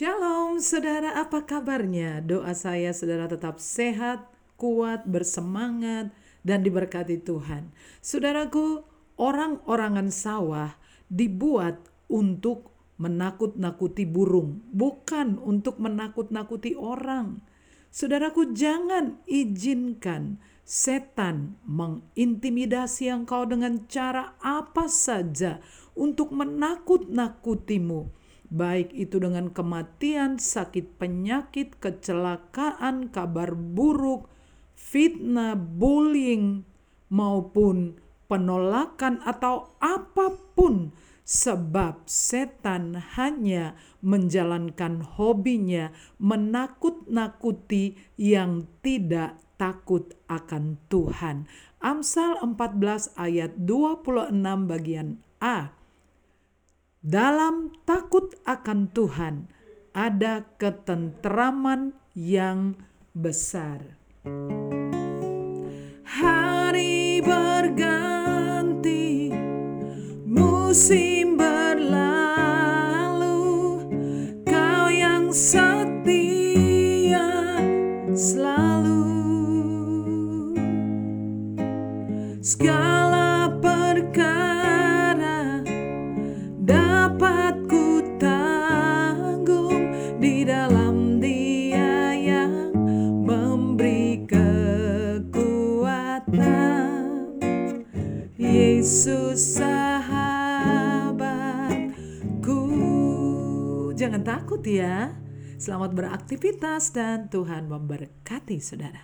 Shalom saudara, apa kabarnya? Doa saya saudara tetap sehat, kuat, bersemangat, dan diberkati Tuhan. Saudaraku, orang-orangan sawah dibuat untuk menakut-nakuti burung, bukan untuk menakut-nakuti orang. Saudaraku, jangan izinkan setan mengintimidasi engkau dengan cara apa saja untuk menakut-nakutimu baik itu dengan kematian, sakit penyakit, kecelakaan, kabar buruk, fitnah, bullying, maupun penolakan atau apa pun sebab setan hanya menjalankan hobinya menakut-nakuti yang tidak takut akan Tuhan. Amsal 14 ayat 26 bagian A dalam takut akan Tuhan ada ketenteraman yang besar. Hari berganti, musim berlalu, kau yang setia selalu. Segala Yesus sahabatku. Jangan takut ya. Selamat beraktivitas dan Tuhan memberkati saudara.